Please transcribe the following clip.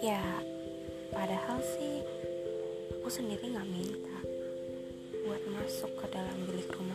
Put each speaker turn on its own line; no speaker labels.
ya padahal sih aku sendiri nggak minta buat masuk ke dalam bilik rumah.